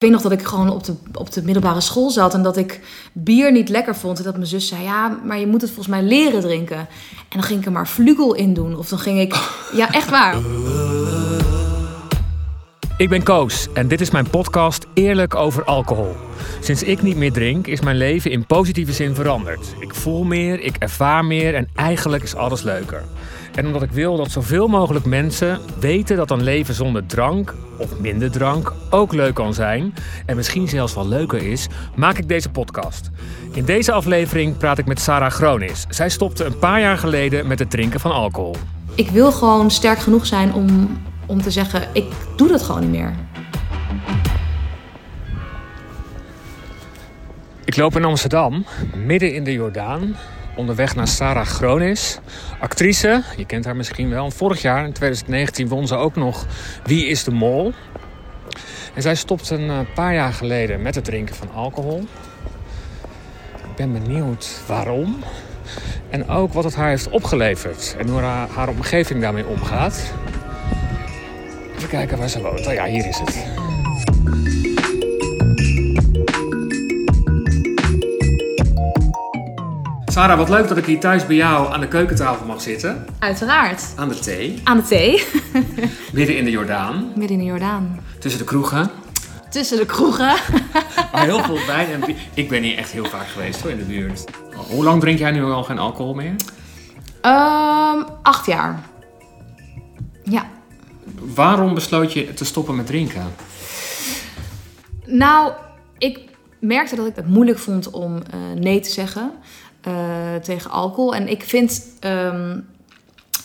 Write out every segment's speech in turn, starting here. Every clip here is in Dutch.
Ik weet nog dat ik gewoon op de, op de middelbare school zat en dat ik bier niet lekker vond. En dat mijn zus zei, ja, maar je moet het volgens mij leren drinken. En dan ging ik er maar vlugel in doen. Of dan ging ik, ja, echt waar. Ik ben Koos en dit is mijn podcast Eerlijk over alcohol. Sinds ik niet meer drink, is mijn leven in positieve zin veranderd. Ik voel meer, ik ervaar meer en eigenlijk is alles leuker. En omdat ik wil dat zoveel mogelijk mensen weten dat een leven zonder drank of minder drank ook leuk kan zijn en misschien zelfs wel leuker is, maak ik deze podcast. In deze aflevering praat ik met Sarah Gronis. Zij stopte een paar jaar geleden met het drinken van alcohol. Ik wil gewoon sterk genoeg zijn om, om te zeggen, ik doe dat gewoon niet meer. Ik loop in Amsterdam, midden in de Jordaan, onderweg naar Sarah Gronis. Actrice, je kent haar misschien wel. Vorig jaar, in 2019, won ze ook nog Wie is de Mol. En zij stopte een eh, paar jaar geleden met het drinken van alcohol. Ik ben benieuwd waarom. En ook wat het haar heeft opgeleverd. En hoe haar, haar omgeving daarmee omgaat. Even kijken waar ze woont. Oh ja, hier is het. Sarah, wat leuk dat ik hier thuis bij jou aan de keukentafel mag zitten. Uiteraard. Aan de thee. Aan de thee. Midden in de Jordaan. Midden in de Jordaan. Tussen de kroegen. Tussen de kroegen. Maar heel veel wijn en bier. Ik ben hier echt heel vaak geweest hoor, in de buurt. Hoe lang drink jij nu al geen alcohol meer? Ehm, acht jaar. Ja. Waarom besloot je te stoppen met drinken? Nou, ik merkte dat ik het moeilijk vond om eh, nee te zeggen tegen alcohol. En ik vind ehm,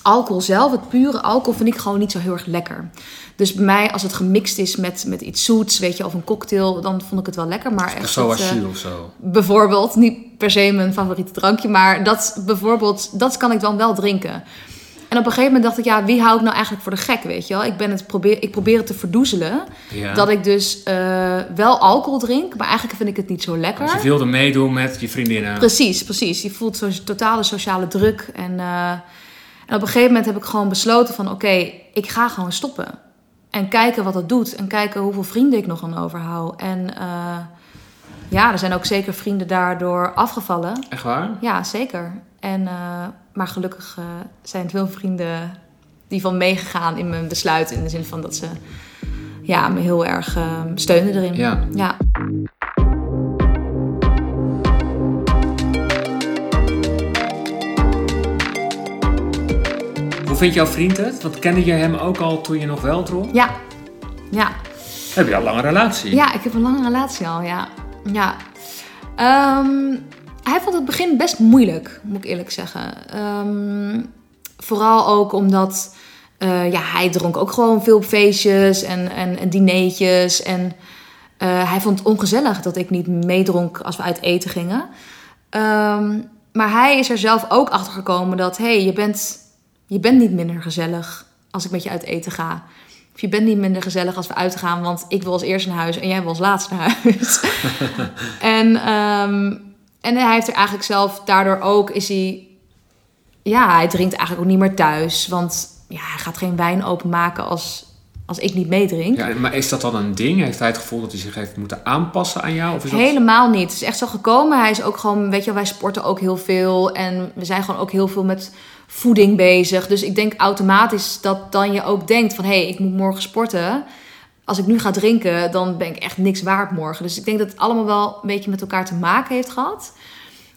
alcohol zelf, het pure alcohol, vind ik gewoon niet zo heel erg lekker. Dus bij mij, als het gemixt is met, met iets zoets, weet je, of een cocktail, dan vond ik het wel lekker. Maar echt Zoals het, eh, of zo. bijvoorbeeld, niet per se mijn favoriete drankje, maar dat bijvoorbeeld, dat kan ik dan wel drinken. En op een gegeven moment dacht ik, ja, wie hou ik nou eigenlijk voor de gek, weet je wel? Ik, ben het probeer, ik probeer het te verdoezelen. Ja. Dat ik dus eh, wel alcohol drink, maar eigenlijk vind ik het niet zo lekker. Dus je wilde meedoen met je vriendinnen. Precies, precies. Je voelt zo'n totale sociale druk. En, eh, en op een gegeven moment heb ik gewoon besloten van... oké, ik ga gewoon stoppen. En kijken wat het doet. En kijken hoeveel vrienden ik nog aan overhoud. En eh, ja, er zijn ook zeker vrienden daardoor afgevallen. Echt waar? Ja, zeker. En, maar gelukkig eh, zijn veel vrienden die van meegegaan in mijn besluit. In de zin van dat ze ja, me heel erg steunen erin. Ja. ja. Hoe vindt jouw vriend het? Want kende je hem ook al toen je nog wel dronk? Ja. Ja. Heb je al een lange relatie? Ja, ik heb een lange relatie al, ja. ja. Ehm, hij vond het begin best moeilijk, moet ik eerlijk zeggen. Ehm, vooral ook omdat eh, ja, hij dronk ook gewoon veel op feestjes en, en, en dineetjes. En eh, hij vond het ongezellig dat ik niet meedronk als we uit eten gingen. Ehm, maar hij is er zelf ook achter gekomen dat... hé, hey, je, bent, je bent niet minder gezellig als ik met je uit eten ga. Of je bent niet minder gezellig als we uitgaan, want ik wil als eerst naar huis en jij wil als laatste naar huis. en, ehm, en hij heeft er eigenlijk zelf, daardoor ook is hij, ja, hij drinkt eigenlijk ook niet meer thuis. Want ja, hij gaat geen wijn openmaken als, als ik niet meedrink. Ja, maar is dat dan een ding? Heeft hij het gevoel dat hij zich heeft moeten aanpassen aan jou? Of is dat... Helemaal niet. Het is echt zo gekomen. Hij is ook gewoon, weet je, wij sporten ook heel veel. En we zijn gewoon ook heel veel met voeding bezig. Dus ik denk automatisch dat dan je ook denkt van... hé, hey, ik moet morgen sporten. Als ik nu ga drinken, dan ben ik echt niks waard morgen. Dus ik denk dat het allemaal wel een beetje met elkaar te maken heeft gehad.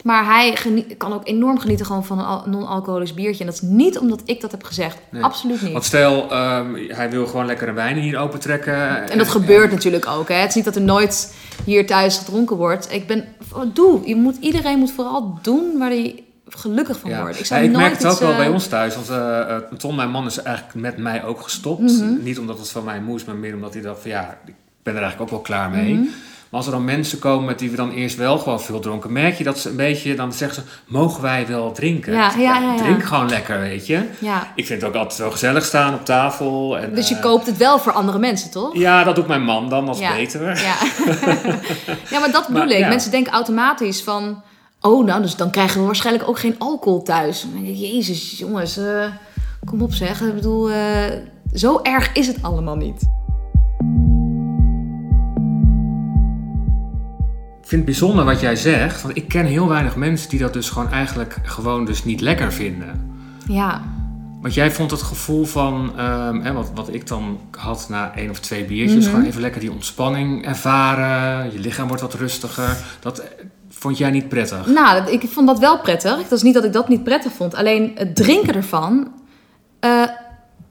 Maar hij kan ook enorm genieten gewoon van een al- non-alcoholisch biertje. En dat is niet omdat ik dat heb gezegd. Nee. Absoluut niet. Want stel, ehm, hij wil gewoon lekkere wijnen hier opentrekken. En dat gebeurt natuurlijk ook. Hè. Het is niet dat er nooit hier thuis gedronken wordt. Ik ben, doe. Je moet, iedereen moet vooral doen waar hij gelukkig van Ja. wordt. Ik zou ja, ik merk het ook wel eh, bij ons thuis. Want eh, eh, Ton, mijn man, is eigenlijk met mij ook gestopt. Mhm. Niet omdat het van mij moest, maar meer omdat hij dacht van ja, ik ben er eigenlijk ook wel klaar mee. Mhm. Maar als er dan mensen komen met die we dan eerst wel gewoon veel dronken, merk je dat ze een beetje, dan zeggen ze, mogen wij wel drinken? Ja, ja, ja. Drink gewoon lekker, weet je. Ja. Ik vind het ook altijd wel gezellig staan op tafel. En, Dus je eh, koopt het wel voor andere mensen, toch? Ja, dat doet mijn man dan als beter. Ja. ja, maar dat bedoel Maar, ik. Mensen denken automatisch van... Oh, nou, dus dan krijgen we waarschijnlijk ook geen alcohol thuis. Dan denk ik, Jezus, jongens, eh, kom op zeg. Ik bedoel, eh, zo erg is het allemaal niet. vind het bijzonder wat jij zegt. Want ik ken heel weinig mensen die dat dus gewoon eigenlijk gewoon dus niet lekker vinden. Ja, Want jij vond het gevoel van, ehm, hè, wat, wat ik dan had na één of twee biertjes, Mhm. gewoon even lekker die ontspanning ervaren. Je lichaam wordt wat rustiger. Dat vond jij niet prettig? nou, ik vond dat wel prettig. Dat is niet dat ik dat niet prettig vond. Alleen het drinken ervan eh,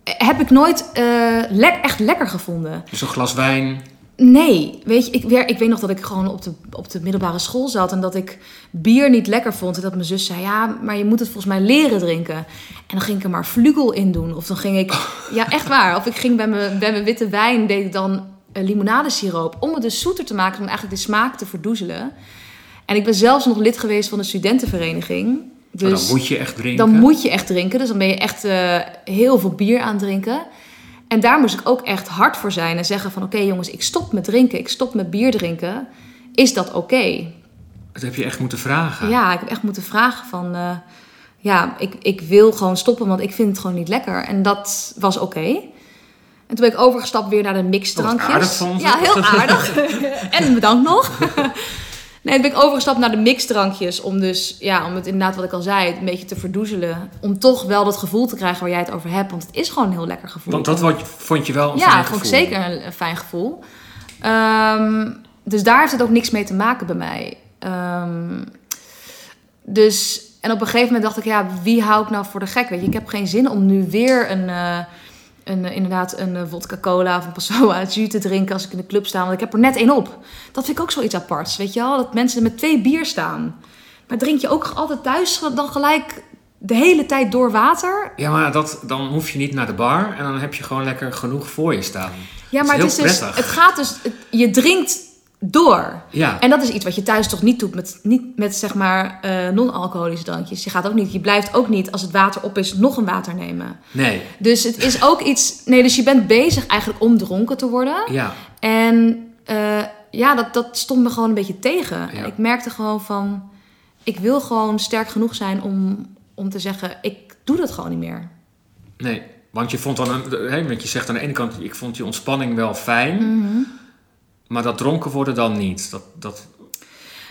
heb ik nooit eh, echt lekker gevonden. Dus een glas wijn. Nee, weet je, ik, ik weet nog dat ik gewoon op de, op de middelbare school zat en dat ik bier niet lekker vond. En dat mijn zus zei, ja, maar je moet het volgens mij leren drinken. En dan ging ik er maar vlugel in doen. Of dan ging ik, ja echt waar. Of ik ging bij mijn, bij mijn witte wijn, deed ik dan eh, limonadesiroop. Om het dus zoeter te maken, om eigenlijk de smaak te verdoezelen. En ik ben zelfs nog lid geweest van de studentenvereniging. Maar Dus dan moet je echt drinken. dan moet je echt drinken. Dus dan ben je echt eh, heel veel bier aan het drinken. En daar moest ik ook echt hard voor zijn en zeggen van... oké jongens, ik stop met drinken, ik stop met bier drinken. Is dat oké? Dat heb je echt moeten vragen. Ja, ik heb echt moeten vragen van... eh, ja, ik, ik wil gewoon stoppen, want ik vind het gewoon niet lekker. En dat was oké. En toen ben ik overgestapt weer naar de mixdrankjes. Oh, aardig van. Ja, heel aardig. en bedankt nog. Nee, toen ben ik overgestapt naar de mixdrankjes. Om dus, ja, om het inderdaad wat ik al zei, een beetje te verdoezelen. Om toch wel dat gevoel te krijgen waar jij het over hebt. Want het is gewoon een heel lekker gevoel. Want dat vond je wel een ja, fijn vond ik gevoel. zeker een, een fijn gevoel. Ehm, dus daar heeft het ook niks mee te maken bij mij. Ehm, dus, en op een gegeven moment dacht ik, ja, wie hou ik nou voor de gek? Weet je, ik heb geen zin om nu weer een, eh, een, eh, inderdaad een eh, vodka cola of een Passoa jus te drinken als ik in de club sta. Want ik heb er net één op. Dat vind ik ook zoiets aparts, weet je wel? Dat mensen met twee bier staan. Maar drink je ook altijd thuis dan gelijk de hele tijd door water? Ja, maar dat, dan hoef je niet naar de bar en dan heb je gewoon lekker genoeg voor je staan. Ja, maar is het, is dus, het gaat dus, het- je drinkt door. Ja, En dat is iets wat je thuis toch niet doet met, niet met zeg maar eh, non-alcoholische drankjes. Je gaat ook niet, je blijft ook niet als het water op is nog een water nemen. nee. Dus het is ook iets, nee, dus je bent bezig eigenlijk om dronken te worden. Ja, En eh, ja, dat, dat stond me gewoon een beetje tegen. Ja. Ik merkte gewoon van, ik wil gewoon sterk genoeg zijn om, om te zeggen, ik doe dat gewoon niet meer. nee. Want je vond dan, een, hè, want je zegt aan de ene kant, ik vond die ontspanning wel fijn, Mhm. Maar dat dronken worden dan niet. Dat, dat,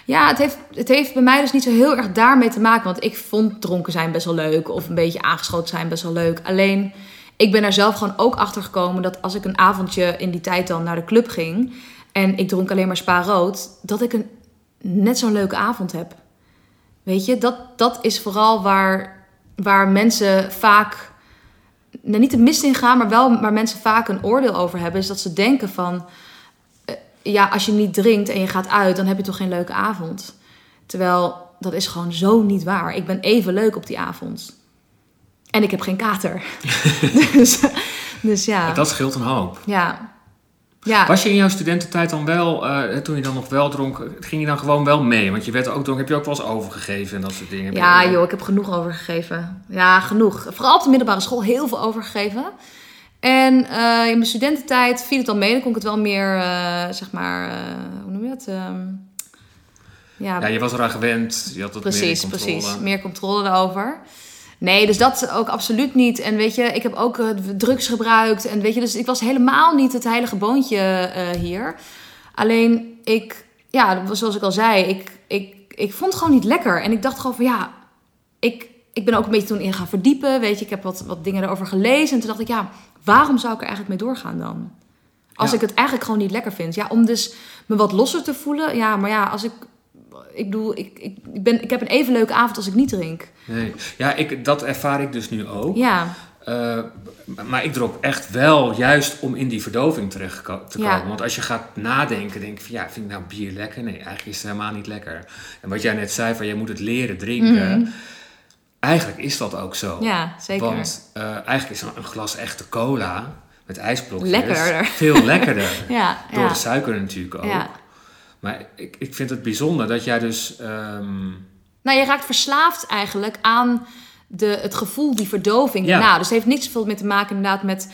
Ja, het heeft, het heeft bij mij dus niet zo heel erg daarmee te maken. Want ik vond dronken zijn best wel leuk. Of een beetje aangeschoten zijn best wel leuk. Alleen, ik ben er zelf gewoon ook achter gekomen dat als ik een avondje in die tijd dan naar de club ging. En ik dronk alleen maar spa rood. Dat ik een net zo'n leuke avond heb. Weet je, dat, dat is vooral waar, waar mensen vaak. Nou, niet de mist in gaan, maar wel waar mensen vaak een oordeel over hebben. Is dat ze denken van ja, als je niet drinkt en je gaat uit, dan heb je toch geen leuke avond. Terwijl dat is gewoon zo niet waar. Ik ben even leuk op die avond. En ik heb geen kater. dus, dus ja. dat scheelt een hoop. Ja. Ja. Was je in jouw studententijd dan wel, eh, toen je dan nog wel dronk, ging je dan gewoon wel mee? Want je werd ook dronken, heb je ook wel eens overgegeven en dat soort dingen? ja, joh, ik heb genoeg overgegeven. Ja, genoeg. Vooral op de middelbare school heel veel overgegeven. En eh, in mijn studententijd viel het al mee. Dan kon ik het wel meer, eh, zeg maar, eh, hoe noem je dat? Ehm, ja, Ja, je was eraan gewend, je had het meer Precies, controle. precies. Meer controle daarover. Nee, dus dat ook absoluut niet. En weet je, ik heb ook drugs gebruikt. En weet je, dus ik was helemaal niet het heilige boontje hier. Alleen, ik, ja, zoals ik al zei, ik, ik, ik vond het gewoon niet lekker. En ik dacht gewoon van, ja, ik, ik ben ook een beetje toen in gaan verdiepen. Weet je, ik heb wat, wat dingen erover gelezen. En toen dacht ik, ja, waarom zou ik er eigenlijk mee doorgaan dan? Als Ja. ik het eigenlijk gewoon niet lekker vind. Ja, om dus me wat losser te voelen. Ja, maar ja, als ik... Ik bedoel, ik, ik, ik, ben, ik heb een even leuke avond als ik niet drink. Nee. Ja, ik, dat ervaar ik dus nu ook. Ja, Eh, maar ik dronk echt wel juist om in die verdoving terecht te Ja. komen. Want als je gaat nadenken, denk je van ja, vind ik nou bier lekker? Nee, eigenlijk is het helemaal niet lekker. En wat jij net zei, van je moet het leren drinken. Eigenlijk is dat ook zo. Ja zeker. Want eh, eigenlijk is een, glas echte cola met ijsblokjes Lekkerder. veel lekkerder. ja, Door ja, de suiker natuurlijk ook. ja. Maar ik, ik vind het bijzonder dat jij dus... ehm, Nou, je raakt verslaafd eigenlijk aan de, het gevoel, die verdoving. Ja. Nou, dus het heeft niet zoveel mee te maken inderdaad met...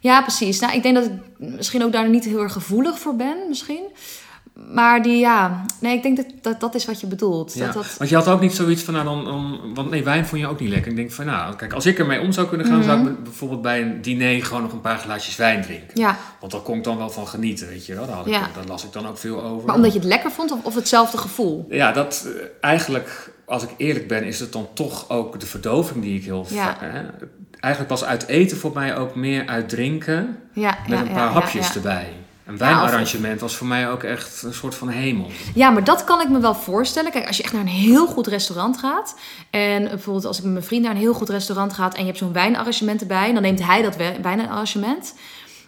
Ja, precies. Nou, ik denk dat ik misschien ook daar niet heel erg gevoelig voor ben, misschien. Maar die, ja, nee, ik denk dat dat, dat is wat je bedoelt. Ja, Dat, dat, Want je had ook niet zoiets van, nou dan, dan, want nee, wijn vond je ook niet lekker. Ik denk van, nou, kijk, als ik ermee om zou kunnen gaan, zou Mhm. ik bijvoorbeeld bij een diner gewoon nog een paar glaasjes wijn drinken. ja, Want daar kon ik dan wel van genieten, weet je wel. Daar, had ik- Ja. daar las ik dan ook veel over. maar omdat je het lekker vond of, of hetzelfde gevoel? Ja, dat eh, eigenlijk, als ik eerlijk ben, is het dan toch ook de verdoving die ik heel vaak... hè, Eigenlijk was uit eten voor mij ook meer uit drinken met een paar hapjes ja. erbij. Een wijnarrangement was voor mij ook echt een soort van hemel. Ja, maar dat kan ik me wel voorstellen. Kijk, als je echt naar een heel goed restaurant gaat. En bijvoorbeeld als ik met mijn vriend naar een heel goed restaurant ga. En je hebt zo'n wijnarrangement erbij. Dan neemt hij dat wijnarrangement.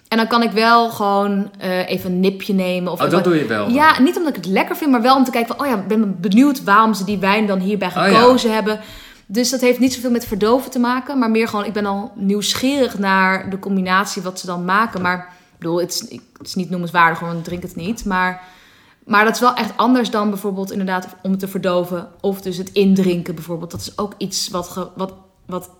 En dan kan ik wel gewoon eh, even een nipje nemen. Of Oh, dat doe je wel. Ja, niet omdat ik het lekker vind, maar wel om te kijken van... Oh ja, ik ben benieuwd waarom ze die wijn dan hierbij Oh ja. gekozen hebben. Dus dat heeft niet zoveel met verdoven te maken. Maar meer gewoon, ik ben al nieuwsgierig naar de combinatie wat ze dan maken. Maar ik bedoel, het is, het is niet noemenswaardig, want ik drink het niet. Maar, maar dat is wel echt anders dan bijvoorbeeld inderdaad om te verdoven. Of dus het indrinken bijvoorbeeld. Dat is ook iets wat, ge- wat, wat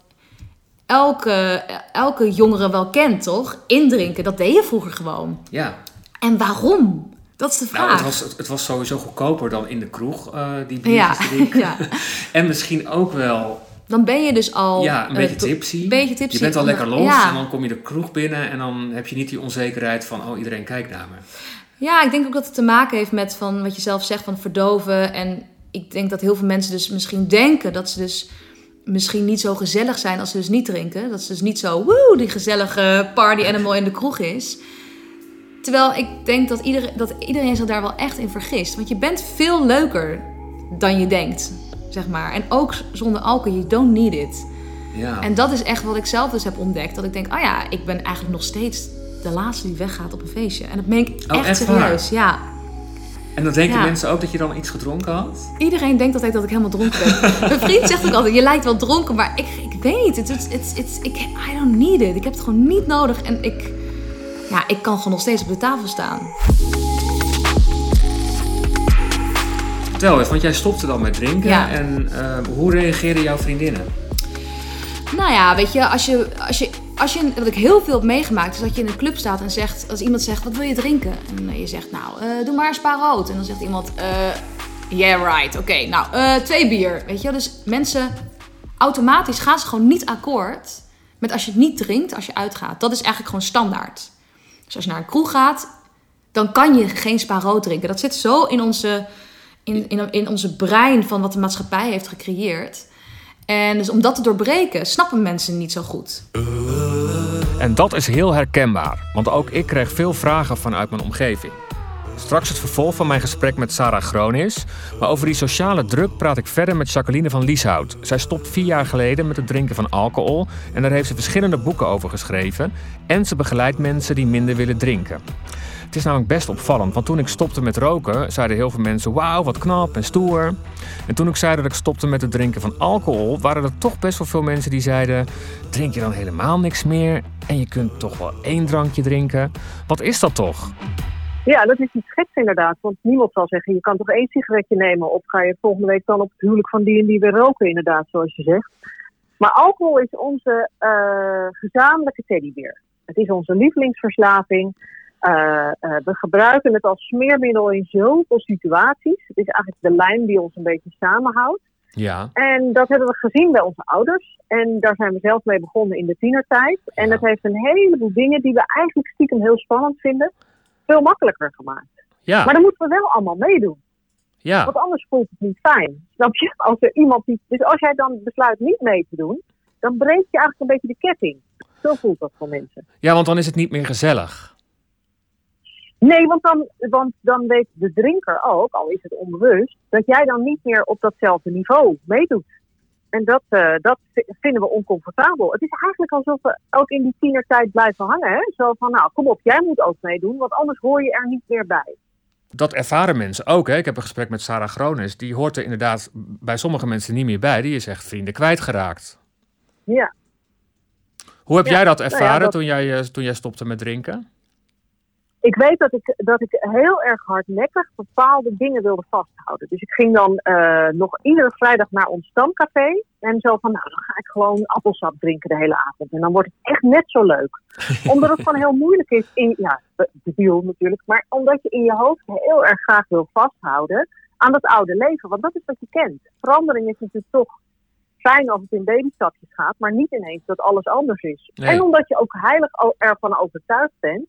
elke, elke jongere wel kent, toch? Indrinken, dat deed je vroeger gewoon. Ja. En waarom? Dat is de Nou, vraag. het was, het, was sowieso goedkoper dan in de kroeg, eh, die ja, biertjes drinken. ja, En misschien ook wel dan ben je dus al... ja, een eh, beetje to- tipsy. Een beetje tipsy. Je bent al lekker los Ja. en dan kom je de kroeg binnen en dan heb je niet die onzekerheid van, oh, iedereen kijkt naar me. Ja, ik denk ook dat het te maken heeft met van wat je zelf zegt van verdoven. En ik denk dat heel veel mensen dus misschien denken dat ze dus misschien niet zo gezellig zijn als ze dus niet drinken. Dat ze dus niet zo woe, die gezellige party animal in de kroeg is. Terwijl ik denk dat iedereen, dat iedereen zich daar wel echt in vergist. Want je bent veel leuker dan je denkt, zeg maar. En ook zonder alcohol, you don't need it. Ja. En dat is echt wat ik zelf dus heb ontdekt. Dat ik denk, oh ja, ik ben eigenlijk nog steeds de laatste die weggaat op een feestje. En dat meen ik Oh, echt, echt serieus. Ja. En dan denken Ja. mensen ook dat je dan iets gedronken had? Iedereen denkt altijd dat ik helemaal dronken ben. Mijn vriend zegt ook altijd, je lijkt wel dronken, maar ik, ik weet niet. Het, het, het, het- ik, I don't need it. Ik heb het gewoon niet nodig. En ik, ja, ik kan gewoon nog steeds op de tafel staan. Vertel eens, want jij stopte dan met drinken. Ja. En eh, hoe reageerden jouw vriendinnen? Nou ja, weet je, als je, als je, als je, wat ik heel veel heb meegemaakt, is dat je in een club staat en zegt, als iemand zegt, wat wil je drinken? En je zegt, nou, eh, doe maar een spa rood. En dan zegt iemand, eh, yeah right, oké, nou, twee bier. Weet je, dus mensen, automatisch gaan ze gewoon niet akkoord met als je het niet drinkt, als je uitgaat. Dat is eigenlijk gewoon standaard. Dus als je naar een kroeg gaat, dan kan je geen spa rood drinken. Dat zit zo in onze, in, in, in onze brein van wat de maatschappij heeft gecreëerd. En dus om dat te doorbreken, snappen mensen niet zo goed. En dat is heel herkenbaar, want ook ik kreeg veel vragen vanuit mijn omgeving. Straks het vervolg van mijn gesprek met Sarah Groonis. Maar over die sociale druk praat ik verder met Jacqueline van Lieshout. Zij stopt vier jaar geleden met het drinken van alcohol. En daar heeft ze verschillende boeken over geschreven. En ze begeleidt mensen die minder willen drinken. Het is namelijk best opvallend, want toen ik stopte met roken, zeiden heel veel mensen: Wauw, wat knap en stoer. En toen ik zei dat ik stopte met het drinken van alcohol, waren er toch best wel veel mensen die zeiden: Drink je dan helemaal niks meer? En je kunt toch wel één drankje drinken? Wat is dat toch? Ja, dat is iets geks inderdaad. Want niemand zal zeggen, je kan toch één sigaretje nemen... of ga je volgende week dan op het huwelijk van die en die weer roken, inderdaad, zoals je zegt. Maar alcohol is onze eh, gezamenlijke teddybeer. Het is onze lievelingsverslaving. Eh, eh, we gebruiken het als smeermiddel in zoveel situaties. Het is eigenlijk de lijm die ons een beetje samenhoudt. Ja, En dat hebben we gezien bij onze ouders. En daar zijn we zelf mee begonnen in de tienertijd. En Ja. dat heeft een heleboel dingen die we eigenlijk stiekem heel spannend vinden, veel makkelijker gemaakt. ja, Maar dan moeten we wel allemaal meedoen. ja. Want anders voelt het niet fijn. Snap je? Als er iemand die... Dus als jij dan besluit niet mee te doen, dan breek je eigenlijk een beetje de ketting. Zo voelt dat voor mensen. Ja, want dan is het niet meer gezellig. Nee, want dan, want dan weet de drinker ook, al is het onbewust, dat jij dan niet meer op datzelfde niveau meedoet. En dat, eh, dat vinden we oncomfortabel. Het is eigenlijk alsof we ook in die tienertijd blijven hangen. Hè? Zo van, nou, kom op, jij moet ook meedoen, want anders hoor je er niet meer bij. Dat ervaren mensen ook. Hè? Ik heb een gesprek met Sarah Gronis. Die hoort er inderdaad bij sommige mensen niet meer bij. Die is echt vrienden kwijtgeraakt. Ja. Hoe heb Ja, jij dat nou ja, ervaren dat- Toen, jij, eh, toen jij stopte met drinken? Ik weet dat ik, dat ik heel erg hardnekkig bepaalde dingen wilde vasthouden. Dus ik ging dan uh, nog iedere vrijdag naar ons stamcafé. En zo van, nou, dan ga ik gewoon appelsap drinken de hele avond. En dan wordt het echt net zo leuk. omdat het gewoon heel moeilijk is, in, ja, debiel natuurlijk. Maar omdat je in je hoofd heel erg graag wil vasthouden aan dat oude leven. Want dat is wat je kent. Verandering is natuurlijk toch fijn als het in babystapjes gaat. Maar niet ineens dat alles anders is. En omdat je ook heilig ervan overtuigd bent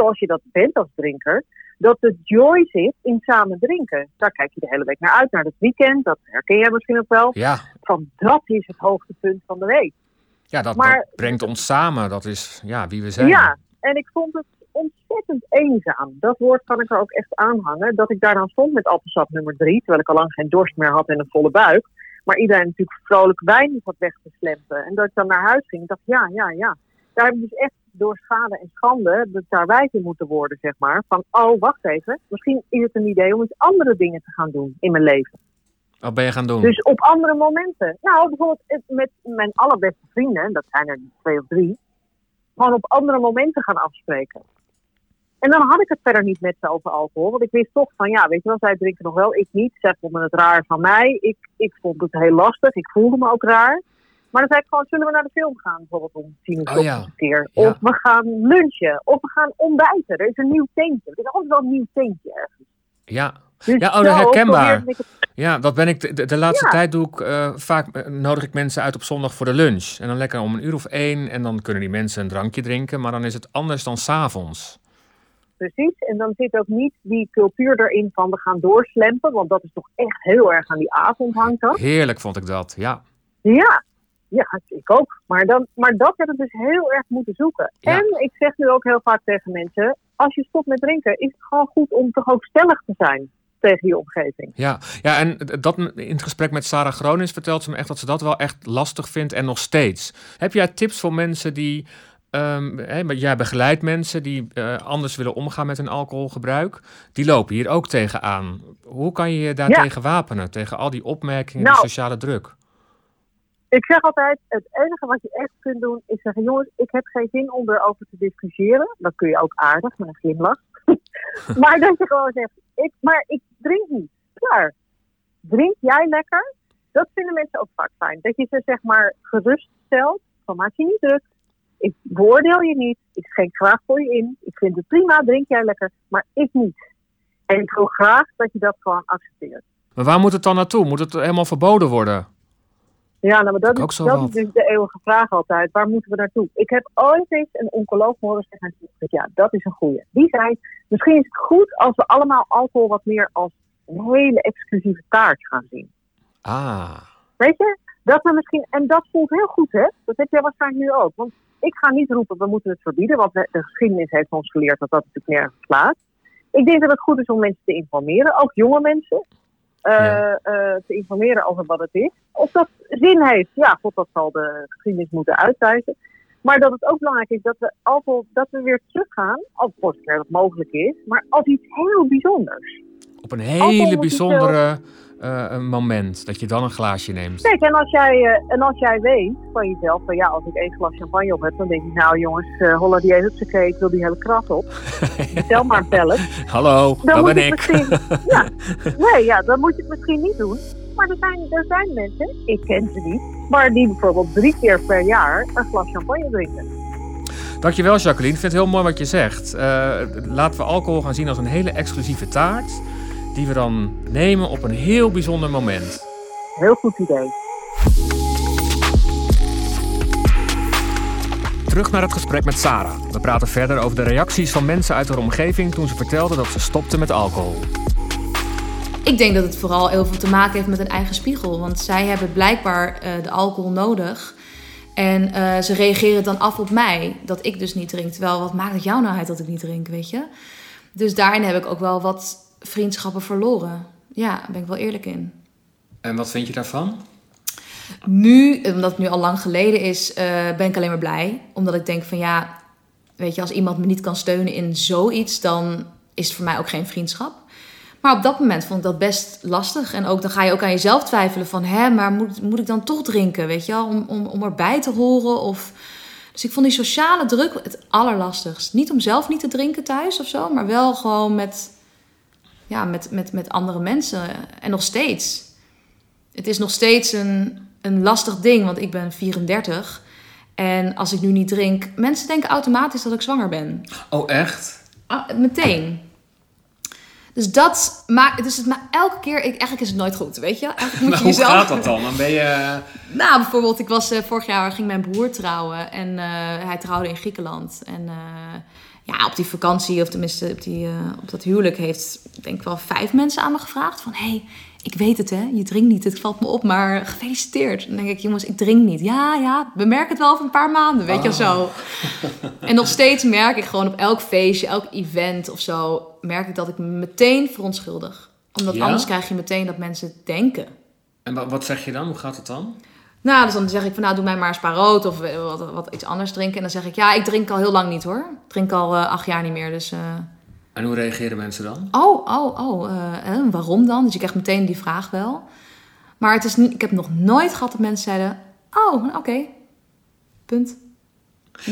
zoals je dat bent als drinker, dat de joy zit in samen drinken. Daar kijk je de hele week naar uit, naar het weekend. Dat herken jij misschien ook wel. Ja. Van dat is het hoogtepunt van de week. Ja, dat, maar, brengt ons samen. Dat is ja, wie we zijn. Ja, en ik vond het ontzettend eenzaam. Dat woord kan ik er ook echt aanhangen. Dat ik daar dan stond met appelsap nummer drie, terwijl ik al lang geen dorst meer had en een volle buik. Maar iedereen natuurlijk vrolijk wijn had weg te slempen. En dat ik dan naar huis ging, dacht ja, ja, ja. Daar heb ik dus echt door schade en schande dat daar wijs in moeten worden, zeg maar. Van, oh, wacht even, misschien is het een idee om iets andere dingen te gaan doen in mijn leven. Wat ben je gaan doen? Dus op andere momenten. Nou, bijvoorbeeld met mijn allerbeste vrienden, dat zijn er twee of drie, gewoon op andere momenten gaan afspreken. En dan had ik het verder niet met ze over alcohol. Want ik wist toch van, ja, weet je wel, zij drinken nog wel, ik niet. Zij vonden het raar van mij. Ik, ik vond het heel lastig. Ik voelde me ook raar. Maar dan zei ik gewoon, zullen we naar de film gaan? Bijvoorbeeld om tien uur oh, ja. een keer. Of we gaan lunchen. Of we gaan ontbijten. Er is een nieuw tentje. Er is altijd wel een nieuw tentje ergens. Ja, dus ja, oh, herkenbaar. Ja, dat ben ik. De, de laatste tijd doe ik uh, vaak uh, nodig ik mensen uit op zondag voor de lunch. En dan lekker om een uur of één. En dan kunnen die mensen een drankje drinken. Maar dan is het anders dan s'avonds. Precies. En dan zit ook niet die cultuur erin van we gaan doorslempen. Want dat is toch echt heel erg aan die avond hangt. Heerlijk vond ik dat, ja. Ja, ja, ik ook. Maar, dan, maar dat heb ik dus heel erg moeten zoeken. En ik zeg nu ook heel vaak tegen mensen: als je stopt met drinken, is het gewoon goed om toch ook stellig te zijn tegen je omgeving. Ja, ja en dat, in het gesprek met Sarah Gronings vertelt ze me echt dat ze dat wel echt lastig vindt en nog steeds. Heb jij tips voor mensen die. Um, jij begeleidt mensen die uh, anders willen omgaan met hun alcoholgebruik. Die lopen hier ook tegenaan. Hoe kan je je daartegen wapenen? Tegen al die opmerkingen en nou, sociale druk? Ik zeg altijd, het enige wat je echt kunt doen is zeggen, jongens, ik heb geen zin om erover te discussiëren. Dat kun je ook aardig, met een glimlach. maar dat je gewoon zegt, ik, maar ik drink niet. Klaar. Drink jij lekker? Dat vinden mensen ook vaak fijn. Dat je ze zeg maar gerust stelt, van maak je niet druk. Ik beoordeel je niet. Ik schenk graag voor je in. Ik vind het prima, drink jij lekker, maar ik niet. En ik wil graag dat je dat gewoon accepteert. Maar waar moet het dan naartoe? Moet het helemaal verboden worden? Ja, nou, maar dat, is, dat is dus de eeuwige vraag altijd. Waar moeten we naartoe? Ik heb ooit eens een oncoloog horen zeggen, ja, dat is een goeie. Die zei, misschien is het goed als we allemaal alcohol wat meer als een hele exclusieve taart gaan zien. Ah. Weet je? Dat we misschien, en dat voelt heel goed, hè? Dat heb jij waarschijnlijk nu ook. Want ik ga niet roepen, we moeten het verbieden, want de geschiedenis heeft ons geleerd dat dat natuurlijk nergens slaat. Ik denk dat het goed is om mensen te informeren, ook jonge mensen. Eh, eh, te informeren over wat het is. Of dat zin heeft, ja, god, dat zal de geschiedenis moeten uitwijzen. Maar dat het ook belangrijk is dat we, alcohol, dat we weer teruggaan, als voor zover dat mogelijk is, maar als iets heel bijzonders. Op een hele bijzondere uh, een moment dat je dan een glaasje neemt. Kijk, en als jij, uh, en als jij weet van jezelf, van ja, als ik één glas champagne op heb, dan denk ik, nou jongens, uh, holla die heeft oké, ik wil die hele krat op. Stel maar een pellet. Hallo, dan dat ben ik. ja, nee, ja, dan moet je het misschien niet doen. Maar er zijn, er zijn mensen, ik ken ze niet, maar die bijvoorbeeld drie keer per jaar een glas champagne drinken. Dankjewel Jacqueline, ik vind het heel mooi wat je zegt. laten we alcohol gaan zien als een hele exclusieve taart die we dan nemen op een heel bijzonder moment. Heel goed idee. Terug naar het gesprek met Sarah. We praten verder over de reacties van mensen uit haar omgeving toen ze vertelde dat ze stopte met alcohol. Ik denk dat het vooral heel veel te maken heeft met een eigen spiegel. Want zij hebben blijkbaar uh, de alcohol nodig. En uh, ze reageren dan af op mij dat ik dus niet drink. Terwijl wat maakt het jou nou uit dat ik niet drink, weet je? Dus daarin heb ik ook wel wat vriendschappen verloren. Ja, daar ben ik wel eerlijk in. En wat vind je daarvan? Nu, omdat het nu al lang geleden is, uh, ben ik alleen maar blij. Omdat ik denk van ja, weet je, als iemand me niet kan steunen in zoiets, dan is het voor mij ook geen vriendschap. Maar op dat moment vond ik dat best lastig. En ook dan ga je ook aan jezelf twijfelen van... hè, maar moet, moet ik dan toch drinken, weet je wel? Om, om, om erbij te horen of... Dus ik vond die sociale druk het allerlastigst. Niet om zelf niet te drinken thuis of zo, maar wel gewoon met, ja, met, met, met andere mensen. En nog steeds. Het is nog steeds een, een lastig ding, want ik ben 34. En als ik nu niet drink, mensen denken automatisch dat ik zwanger ben. Oh, echt? Ah, meteen. Dus dat maakt, dus het maar elke keer, ik, eigenlijk is het nooit goed, weet je? Eigenlijk moet Maar je hoe jezelf. gaat dat dan? Dan ben je... Nou, bijvoorbeeld, ik was eh, vorig jaar ging mijn broer trouwen en eh, hij trouwde in Griekenland. En eh, ja, op die vakantie, of tenminste op, die, eh, op dat huwelijk, heeft denk ik wel vijf mensen aan me gevraagd van, hey, ik weet het hè, je drinkt niet, het valt me op, maar gefeliciteerd. Dan denk ik, jongens, ik drink niet. Ja, ja, we merken het wel over een paar maanden, weet je of zo. En nog steeds merk ik gewoon op elk feestje, elk event of zo, merk ik dat ik me meteen verontschuldig. Omdat Ja? anders krijg je meteen dat mensen denken. En wa- wat zeg je dan? Hoe gaat het dan? Nou, dus dan zeg ik van nou, doe mij maar een spa rood of eh, wat, wat iets anders drinken. En dan zeg ik, ja, ik drink al heel lang niet hoor. Ik drink al eh, acht jaar niet meer, dus... eh, En hoe reageren mensen dan? oh, oh, oh, eh, waarom dan? Dus je krijgt meteen die vraag wel. Maar het is niet, ik heb nog nooit gehad dat mensen zeiden, oh, oké, punt.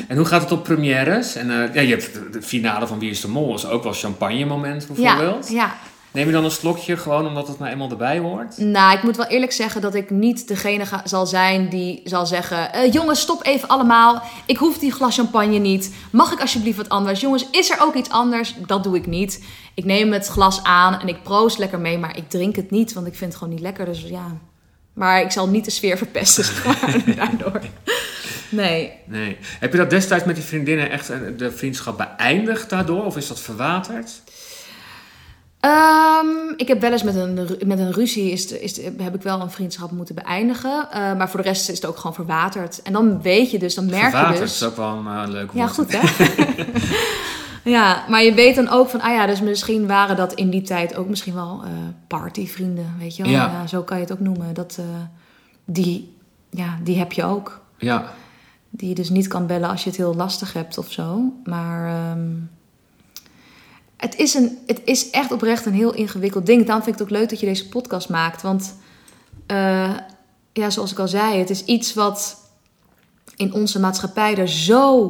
En hoe gaat het op premières? En ja, je hebt de, finale van Wie is de Mol, is ook wel champagne moment bijvoorbeeld. Ja, ja. Neem je dan een slokje gewoon omdat het nou eenmaal erbij hoort? Nou, ik moet wel eerlijk zeggen dat ik niet degene ga- zal zijn die zal zeggen... eh, jongens, stop even allemaal. Ik hoef die glas champagne niet. Mag ik alsjeblieft wat anders? Jongens, is er ook iets anders? Dat doe ik niet. Ik neem het glas aan en ik proost lekker mee, maar ik drink het niet, want ik vind het gewoon niet lekker. Dus ja. Maar ik zal niet de sfeer verpesten daardoor. Nee. Nee. Heb je dat destijds met die vriendinnen echt eh, de vriendschap beëindigd daardoor? Of is dat verwaterd? Ehm, ik heb wel eens met een, met een ruzie is, de- is, de- heb ik wel een vriendschap moeten beëindigen. Eh, maar voor de rest is het ook gewoon verwaterd. En dan weet je dus, dan merk verwaterd je dus... is ook wel een eh, leuk Ja, woord. goed hè? ja, maar je weet dan ook van, ah ja, dus misschien waren dat in die tijd ook misschien wel eh, partyvrienden, weet je wel? Ja. zo kan je het ook noemen. Dat, eh, die, ja, die heb je ook. Ja. Die je dus niet kan bellen als je het heel lastig hebt of zo. Maar ehm, het, is een, het is echt oprecht een heel ingewikkeld ding. Daarom vind ik het ook leuk dat je deze podcast maakt. Want eh, ja, zoals ik al zei, het is iets wat in onze maatschappij er zo...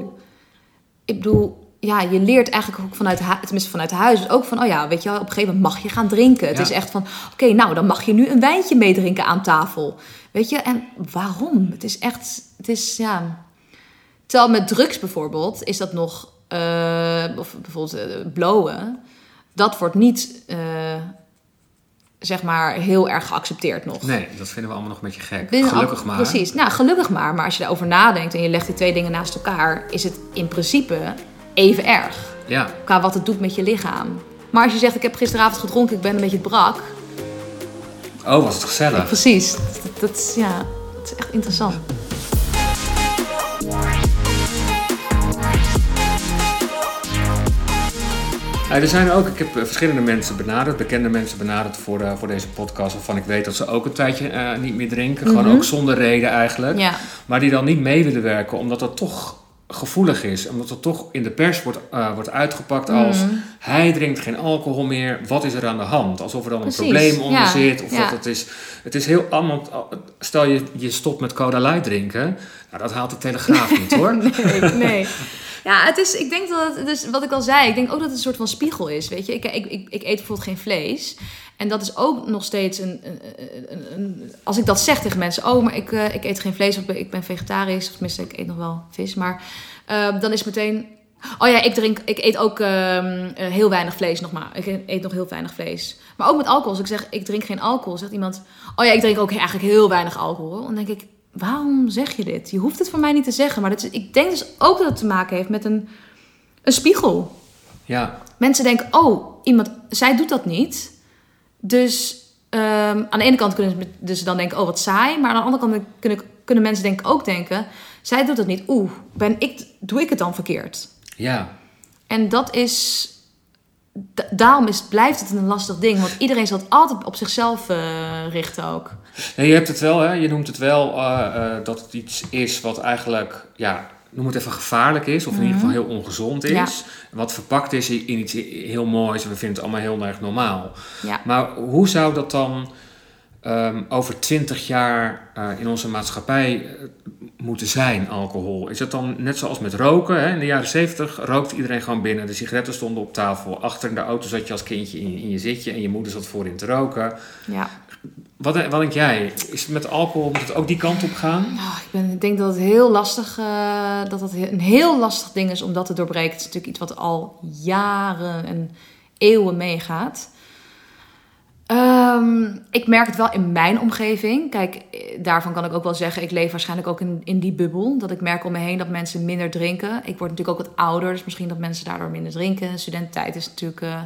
Ik bedoel, ja, je leert eigenlijk ook vanuit, hu- tenminste vanuit huis, ook van, oh ja, weet je wel, op een gegeven moment mag je gaan drinken. Het Ja. is echt van, oké, nou, dan mag je nu een wijntje meedrinken aan tafel. Weet je, en waarom? Het is echt, het is, ja... Terwijl met drugs bijvoorbeeld is dat nog, eh, of bijvoorbeeld eh, blowen, dat wordt niet, eh, zeg maar, heel erg geaccepteerd nog. Nee, dat vinden we allemaal nog een beetje gek. Gelukkig al- maar. Precies. Nou, gelukkig maar. Maar als je daarover nadenkt en je legt die twee dingen naast elkaar, is het in principe even erg. Ja. Qua wat het doet met je lichaam. Maar als je zegt, ik heb gisteravond gedronken, ik ben een beetje brak. Oh, was het gezellig. Precies. Dat, dat is, ja, dat is echt interessant. Er zijn ook, ik heb eh, verschillende mensen benaderd, bekende mensen benaderd voor, eh, voor deze podcast, waarvan ik weet dat ze ook een tijdje eh, niet meer drinken. Gewoon Mhm. ook zonder reden eigenlijk. Ja. Maar die dan niet mee willen werken, omdat dat toch gevoelig is. Omdat dat toch in de pers wordt, wordt uitgepakt als Mhm. hij drinkt geen alcohol meer. Wat is er aan de hand? Alsof er dan Precies, een probleem onder ja, zit. Of ja. dat het is. Het is heel allemaal. Stel je, je stopt met Cola Light drinken. Nou, dat haalt de Telegraaf niet hoor. Nee, nee. Ja, het is, ik denk dat het, dus wat ik al zei, ik denk ook dat het een soort van spiegel is. Weet je, ik, ik, ik, eet bijvoorbeeld geen vlees. En dat is ook nog steeds een. een, een, een- als ik dat zeg tegen mensen, oh, maar ik, eh, ik eet geen vlees of ik ben vegetarisch, of tenminste, ik eet nog wel vis. Maar eh, dan is meteen. Oh ja, ik, drink, ik eet ook ehm, eh, heel weinig vlees nog maar. Ik eet nog heel weinig vlees. Maar ook met alcohol. Als ik zeg, ik drink geen alcohol, zegt iemand... Oh ja, ik drink ook eigenlijk heel weinig alcohol. Dan denk ik, waarom zeg je dit? Je hoeft het voor mij niet te zeggen. Maar dat is, ik denk dus ook dat het te maken heeft met een, een spiegel. Ja, Mensen denken, oh, iemand, zij doet dat niet. Dus ehm, aan de ene kant kunnen ze dus dan denken, oh, wat saai. Maar aan de andere kant kunnen, kunnen mensen denk ik ook denken... zij doet dat niet. Oeh, ben ik, doe ik het dan verkeerd? ja. En dat is. Da- daarom is, blijft het een lastig ding. Want iedereen zal het altijd op zichzelf eh, richten ook. Nee, je hebt het wel, hè? je noemt het wel eh, eh, dat het iets is wat eigenlijk, ja, noem het even gevaarlijk is, of in ieder geval heel ongezond is. Ja. Wat verpakt is in iets heel moois en we vinden het allemaal heel erg normaal. Ja. Maar hoe zou dat dan ehm, over twintig jaar eh, in onze maatschappij, eh, moeten zijn, alcohol? Is het dan net zoals met roken? Hè? In de jaren 70 rookte iedereen gewoon binnen. De sigaretten stonden op tafel. Achter in de auto zat je als kindje in je, in je zitje en je moeder zat voorin te roken. Ja. Wat, wat denk jij? Is het met alcohol, moet het ook die kant op gaan? Nou, ik, ben, ik denk dat het heel lastig, uh, dat het een heel lastig ding is om dat te doorbreken. Het is natuurlijk iets wat al jaren en eeuwen meegaat. Um, ik merk het wel in mijn omgeving. Kijk, daarvan kan ik ook wel zeggen, ik leef waarschijnlijk ook in, in die bubbel. Dat ik merk om me heen dat mensen minder drinken. Ik word natuurlijk ook wat ouder, dus misschien dat mensen daardoor minder drinken. Studententijd is natuurlijk, uh,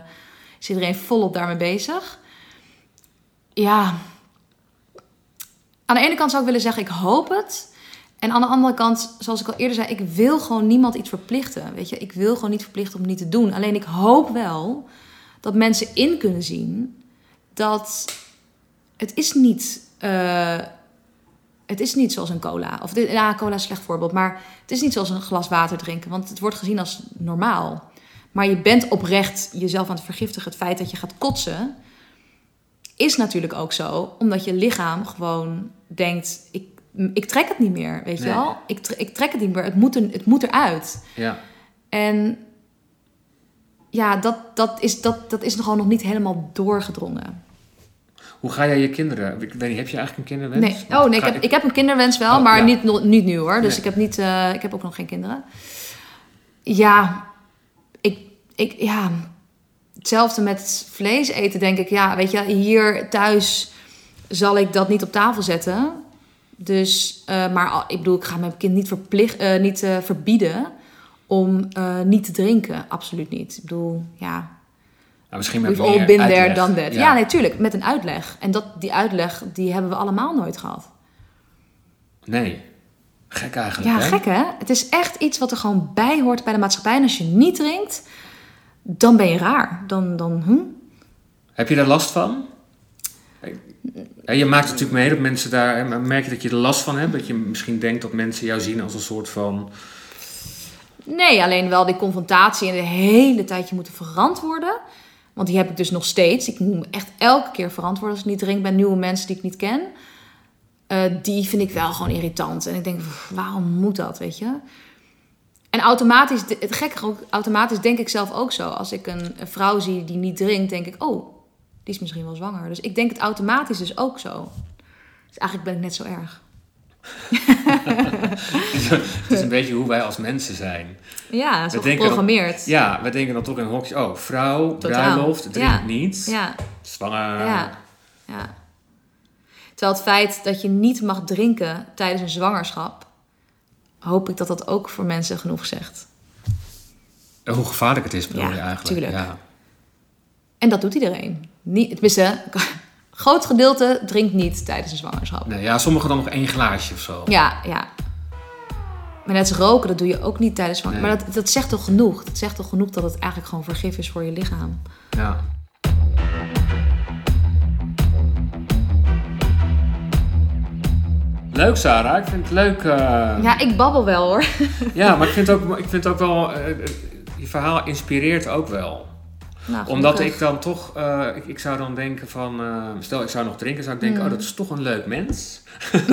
is iedereen volop daarmee bezig. Ja, aan de ene kant zou ik willen zeggen, ik hoop het. En aan de andere kant, zoals ik al eerder zei, ik wil gewoon niemand iets verplichten. Weet je, ik wil gewoon niet verplichten om niet te doen. Alleen ik hoop wel dat mensen in kunnen zien dat het is niet. Uh, het is niet zoals een cola. Of ja, cola is een slecht voorbeeld. Maar het is niet zoals een glas water drinken. Want het wordt gezien als normaal. Maar je bent oprecht jezelf aan het vergiftigen. Het feit dat je gaat kotsen. Is natuurlijk ook zo. Omdat je lichaam gewoon denkt. Ik, ik trek het niet meer. Weet je wel? Ik, ik trek het niet meer. Het moet, er, het moet eruit. Ja. En ja, dat, dat, is, dat, dat is gewoon nog niet helemaal doorgedrongen. Hoe ga jij je kinderen? Ik weet niet, heb je eigenlijk een kinderwens? Nee. Oh nee, ik heb, ik heb een kinderwens wel, oh, maar niet, niet nu hoor. Dus ik, heb niet, uh, ik heb ook nog geen kinderen. Ja, ik, ik, ja, hetzelfde met vlees eten, denk ik. Ja, weet je, hier thuis zal ik dat niet op tafel zetten. Dus, uh, maar ik bedoel, ik ga mijn kind niet, verplicht, uh, niet verbieden om uh, niet te drinken. Absoluut niet. Ik bedoel, ja. Nou, misschien met We've all been there, done that. Ja, ja natuurlijk. met een uitleg. En dat, die uitleg, die hebben we allemaal nooit gehad. Nee. Gek eigenlijk, Ja, hè? gek hè? Het is echt iets wat er gewoon bij hoort bij de maatschappij. En als je niet drinkt, dan ben je raar. Dan, dan hm? Heb je daar last van? je maakt natuurlijk mee dat mensen daar... Merk je dat je er last van hebt? Dat je misschien denkt dat mensen jou zien als een soort van Nee, alleen wel die confrontatie en de hele tijd je moeten verantwoorden. Want die heb ik dus nog steeds. Ik moet me echt elke keer verantwoorden als ik niet drink bij nieuwe mensen die ik niet ken. Uh, die vind ik wel gewoon irritant. En ik denk, waarom moet dat, weet je? En automatisch, het gekke ook, automatisch denk ik zelf ook zo. Als ik een, een, vrouw zie die niet drinkt, denk ik, oh, die is misschien wel zwanger. Dus ik denk het automatisch dus ook zo. Dus eigenlijk ben ik net zo erg. Het is een beetje hoe wij als mensen zijn. Ja, zo geprogrammeerd. Dan, ja, we denken dan toch in hokjes, oh, vrouw, Totaal. bruiloft, drinkt ja. niet, ja. zwanger. Ja. ja. Terwijl het feit dat je niet mag drinken tijdens een zwangerschap, hoop ik dat dat ook voor mensen genoeg zegt. En hoe gevaarlijk het is, bedoel ja, je eigenlijk. Tuurlijk. Ja, En dat doet iedereen. Niet, tenminste, groot gedeelte drinkt niet tijdens een zwangerschap. Nee, ja, sommigen dan nog één glaasje of zo. Ja, ja. Maar net als roken, dat doe je ook niet tijdens zwangerschap. Maar dat, dat zegt toch genoeg? Dat zegt toch genoeg dat het eigenlijk gewoon vergif is voor je lichaam? Ja. Leuk, Sarah. Ik vind het leuk. Uh... Ja, ik babbel wel hoor. ja, maar ik vind ook, ik vind ook wel. Uh, je verhaal inspireert ook wel. Nou, Omdat ik dan toch, uh, ik, ik, zou dan denken van, uh, stel ik zou nog drinken, zou ik denken, mm. oh dat is toch een leuk mens.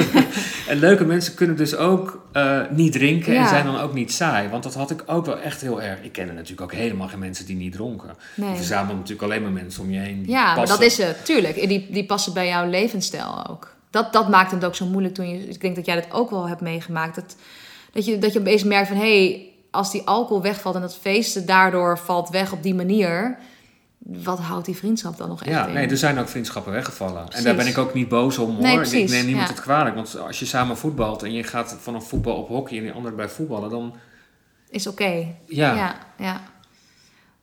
en leuke mensen kunnen dus ook uh, niet drinken ja. en zijn dan ook niet saai. Want dat had ik ook wel echt heel erg. Ik kende natuurlijk ook helemaal geen mensen die niet dronken. Nee. Je verzamelt natuurlijk alleen maar mensen om je heen. Die ja, maar dat is het, tuurlijk. Die, die passen bij jouw levensstijl ook. Dat, dat maakt het ook zo moeilijk toen je, ik denk dat jij dat ook wel hebt meegemaakt. Dat, dat, je, dat je opeens merkt van, hé, hey, als die alcohol wegvalt en dat feesten daardoor valt weg op die manier, wat houdt die vriendschap dan nog echt ja, Nee, er zijn ook vriendschappen weggevallen. En daar ben ik ook niet boos om hoor. Nee, ik neem niemand het kwalijk. Want als je samen voetbalt en je gaat van een voetbal op hockey en die andere bij voetballen, dan... Is oké. Ja. ja. Ja,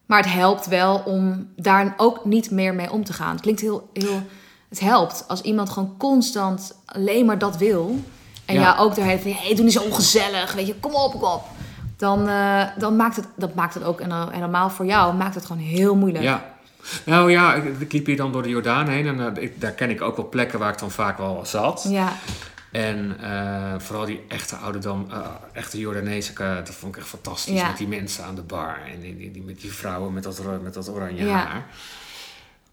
Maar het helpt wel om daar ook niet meer mee om te gaan. Het klinkt heel... heel het helpt als iemand gewoon constant alleen maar dat wil. En ja, ja ook hele van, hé, hey, doe niet zo ongezellig. Weet je, kom op, kom op dan, uh, dan maakt het, dat maakt het ook, en helemaal voor jou, maakt het gewoon heel moeilijk. Ja. Nou ja, ik, liep hier dan door de Jordaan heen en uh, ik, daar ken ik ook wel plekken waar ik dan vaak wel zat. Ja. En uh, vooral die echte oude dan, echte Jordaanese, dat vond ik echt fantastisch. Ja. Met die mensen aan de bar en die, die, die met die vrouwen met dat, met dat oranje ja. haar.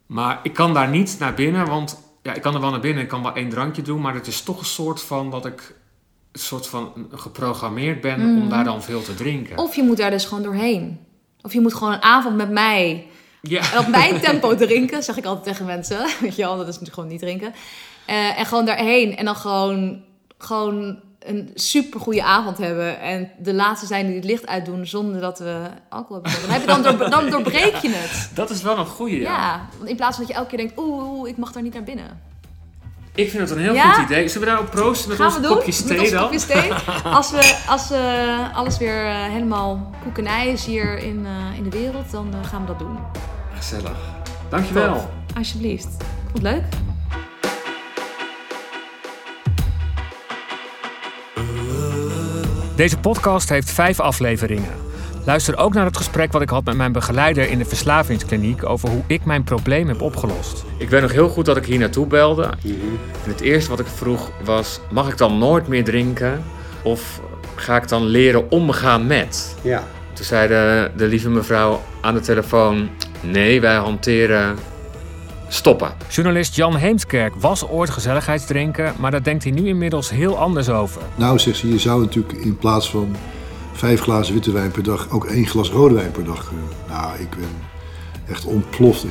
Maar ik kan daar niet naar binnen, want ja, ik kan er wel naar binnen, ik kan wel één drankje doen, maar het is toch een soort van dat ik soort van geprogrammeerd ben om Mhm. daar dan veel te drinken. Of je moet daar dus gewoon doorheen. Of je moet gewoon een avond met mij ja. en op mijn tempo drinken, zeg ik altijd tegen mensen. Weet je wel, dat is natuurlijk gewoon niet drinken. Eh, en gewoon daarheen en dan gewoon, gewoon een super goede avond hebben. En de laatste zijn die het licht uitdoen zonder dat we alcohol hebben. Dan, heb je dan, door, dan doorbreek je het. Dat is wel een goeie, Ja. ja. want in plaats van dat je elke keer denkt, oeh, oeh, ik mag daar niet naar binnen. Ik vind het een heel Ja? goed idee. Zullen we daarop proosten met Gaan onze we doen? kopjes thee dan? kopjes thee. Als, we, als we alles weer eh, helemaal koek en ei is hier in, eh, in de wereld, dan eh, gaan we dat doen. Gezellig. Dankjewel. Top. Alsjeblieft. Vond het leuk? Deze podcast heeft vijf afleveringen. Luister ook naar het gesprek wat ik had met mijn begeleider in de verslavingskliniek over hoe ik mijn probleem heb opgelost. Ik weet nog heel goed dat ik hier naartoe belde. En het eerste wat ik vroeg was: mag ik dan nooit meer drinken? Of ga ik dan leren omgaan met? Ja. Toen zei de, de lieve mevrouw aan de telefoon: nee, wij hanteren stoppen. Journalist Jan Heemskerk was ooit gezelligheidsdrinker, maar daar denkt hij nu inmiddels heel anders over. Nou, zegt ze, je zou natuurlijk in plaats van vijf glazen witte wijn per dag ook één glas rode wijn per dag kunnen. Nou, ik ben echt ontploft.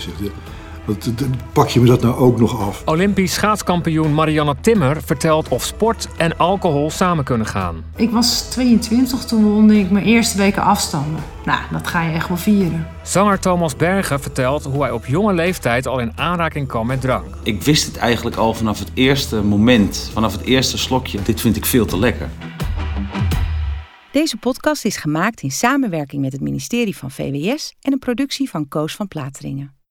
Wat, pak je me dat nou ook nog af? Olympisch schaatskampioen Marianne Timmer vertelt of sport en alcohol samen kunnen gaan. Ik was 22, toen won ik mijn eerste weken afstanden. Nou, dat ga je echt wel vieren. Zanger Thomas Bergen vertelt hoe hij op jonge leeftijd al in aanraking kwam met drank. Ik wist het eigenlijk al vanaf het eerste moment, vanaf het eerste slokje. Dit vind ik veel te lekker. Deze podcast is gemaakt in samenwerking met het ministerie van VWS en een productie van Koos van Plateringen.